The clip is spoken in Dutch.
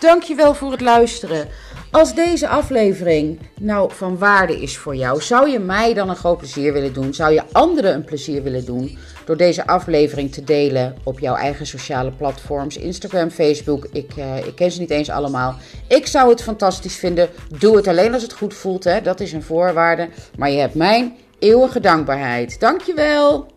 Dankjewel voor het luisteren. Als deze aflevering nou van waarde is voor jou, zou je mij dan een groot plezier willen doen? Zou je anderen een plezier willen doen door deze aflevering te delen op jouw eigen sociale platforms, Instagram, Facebook? Ik, uh, ik ken ze niet eens allemaal. Ik zou het fantastisch vinden. Doe het alleen als het goed voelt, hè? dat is een voorwaarde. Maar je hebt mijn eeuwige dankbaarheid. Dankjewel.